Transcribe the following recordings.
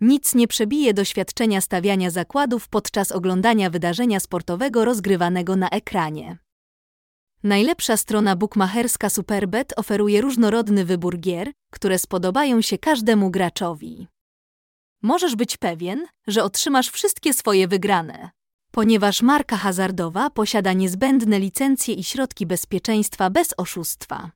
Nic nie przebije doświadczenia stawiania zakładów podczas oglądania wydarzenia sportowego rozgrywanego na ekranie. Najlepsza strona bukmacherska Superbet oferuje różnorodny wybór gier, które spodobają się każdemu graczowi. Możesz być pewien, że otrzymasz wszystkie swoje wygrane, ponieważ marka hazardowa posiada niezbędne licencje i środki bezpieczeństwa bez oszustwa.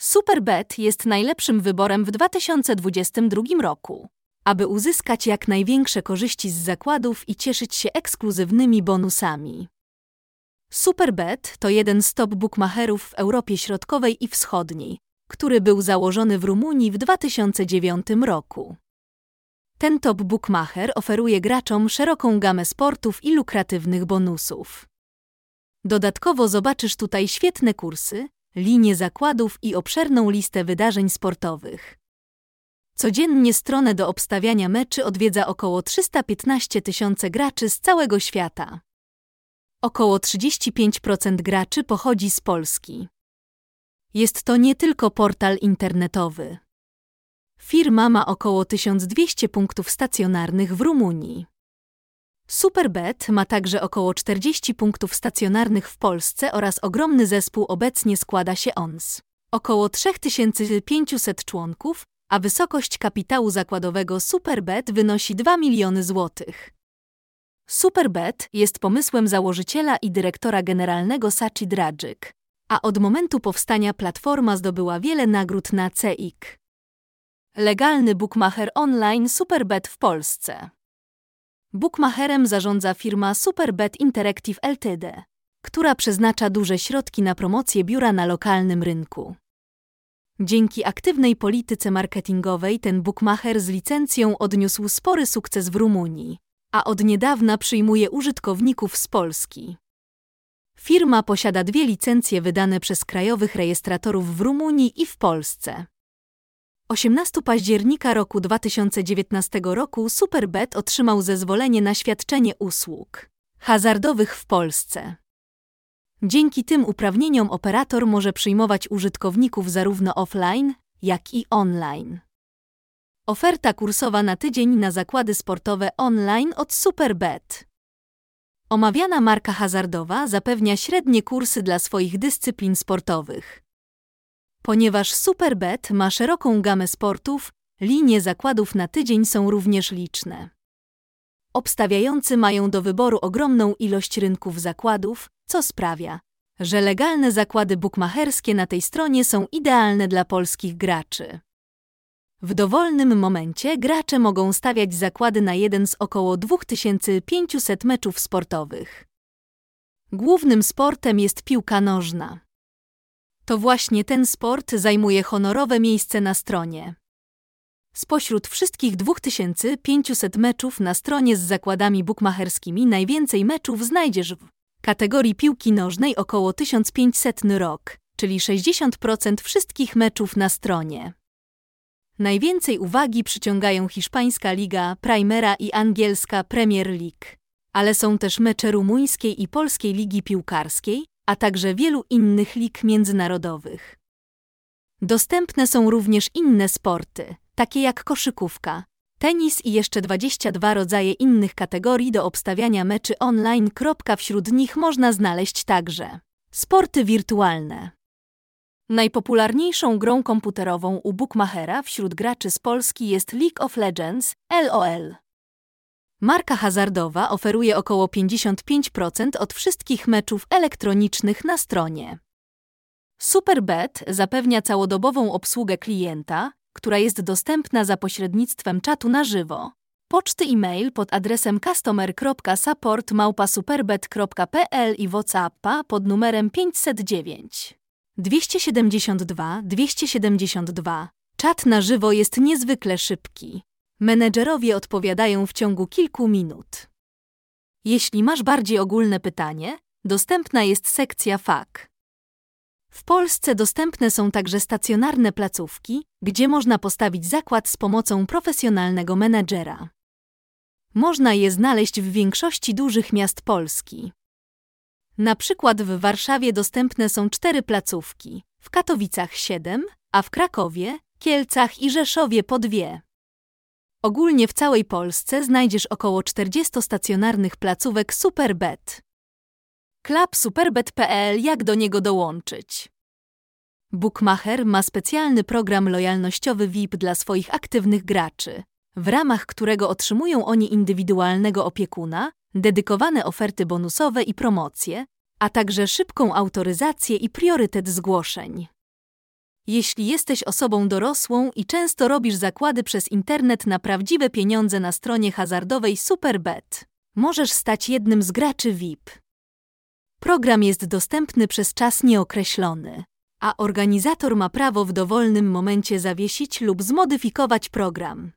Superbet jest najlepszym wyborem w 2022 roku, aby uzyskać jak największe korzyści z zakładów i cieszyć się ekskluzywnymi bonusami. Superbet to jeden z top bookmacherów w Europie Środkowej i Wschodniej, który był założony w Rumunii w 2009 roku. Ten top bookmacher oferuje graczom szeroką gamę sportów i lukratywnych bonusów. Dodatkowo zobaczysz tutaj świetne kursy, linie zakładów i obszerną listę wydarzeń sportowych. Codziennie stronę do obstawiania meczy odwiedza około 315 tysięcy graczy z całego świata. Około 35% graczy pochodzi z Polski. Jest to nie tylko portal internetowy. Firma ma około 1200 punktów stacjonarnych w Rumunii. Superbet ma także około 40 punktów stacjonarnych w Polsce oraz ogromny zespół obecnie składa się on z około 3500 członków, a wysokość kapitału zakładowego Superbet wynosi 2 miliony złotych. Superbet jest pomysłem założyciela i dyrektora generalnego Sachi Dragic, a od momentu powstania platforma zdobyła wiele nagród na CIK. Legalny bookmacher online Superbet w Polsce. Bookmacherem zarządza firma Superbet Interactive Ltd., która przeznacza duże środki na promocję biura na lokalnym rynku. Dzięki aktywnej polityce marketingowej ten bookmacher z licencją odniósł spory sukces w Rumunii, a od niedawna przyjmuje użytkowników z Polski. Firma posiada dwie licencje wydane przez krajowych rejestratorów w Rumunii i w Polsce. 18 października roku 2019 roku Superbet otrzymał zezwolenie na świadczenie usług hazardowych w Polsce. Dzięki tym uprawnieniom operator może przyjmować użytkowników zarówno offline, jak i online. Oferta kursowa na tydzień na zakłady sportowe online od Superbet. Omawiana marka hazardowa zapewnia średnie kursy dla swoich dyscyplin sportowych. Ponieważ Superbet ma szeroką gamę sportów, linie zakładów na tydzień są również liczne. Obstawiający mają do wyboru ogromną ilość rynków zakładów, co sprawia, że legalne zakłady bukmacherskie na tej stronie są idealne dla polskich graczy. W dowolnym momencie gracze mogą stawiać zakłady na jeden z około 2500 meczów sportowych. Głównym sportem jest piłka nożna. To właśnie ten sport zajmuje honorowe miejsce na stronie. Spośród wszystkich 2500 meczów na stronie z zakładami bukmacherskimi najwięcej meczów znajdziesz w kategorii piłki nożnej około 1500 rok, czyli 60% wszystkich meczów na stronie. Najwięcej uwagi przyciągają hiszpańska liga Primera i angielska Premier League, ale są też mecze rumuńskiej i polskiej ligi piłkarskiej, a także wielu innych lig międzynarodowych. Dostępne są również inne sporty, takie jak koszykówka, tenis i jeszcze 22 rodzaje innych kategorii do obstawiania meczy online. Wśród nich można znaleźć także sporty wirtualne. Najpopularniejszą grą komputerową u Bookmachera wśród graczy z Polski jest League of Legends LOL. Marka hazardowa oferuje około 55% od wszystkich meczów elektronicznych na stronie. Superbet zapewnia całodobową obsługę klienta, która jest dostępna za pośrednictwem czatu na żywo, poczty e-mail pod adresem customer.support.superbet.pl i WhatsAppa pod numerem 509. 272 272. Czat na żywo jest niezwykle szybki. Menedżerowie odpowiadają w ciągu kilku minut. Jeśli masz bardziej ogólne pytanie, dostępna jest sekcja FAQ. W Polsce dostępne są także stacjonarne placówki, gdzie można postawić zakład z pomocą profesjonalnego menedżera. Można je znaleźć w większości dużych miast Polski. Na przykład w Warszawie dostępne są cztery placówki, w Katowicach siedem, a w Krakowie, Kielcach i Rzeszowie po dwie. Ogólnie w całej Polsce znajdziesz około 40 stacjonarnych placówek Superbet. Klub superbet.pl jak do niego dołączyć? Bookmacher ma specjalny program lojalnościowy VIP dla swoich aktywnych graczy, w ramach którego otrzymują oni indywidualnego opiekuna, dedykowane oferty bonusowe i promocje, a także szybką autoryzację i priorytet zgłoszeń. Jeśli jesteś osobą dorosłą i często robisz zakłady przez internet na prawdziwe pieniądze na stronie hazardowej Superbet, możesz stać jednym z graczy VIP. Program jest dostępny przez czas nieokreślony, a organizator ma prawo w dowolnym momencie zawiesić lub zmodyfikować program.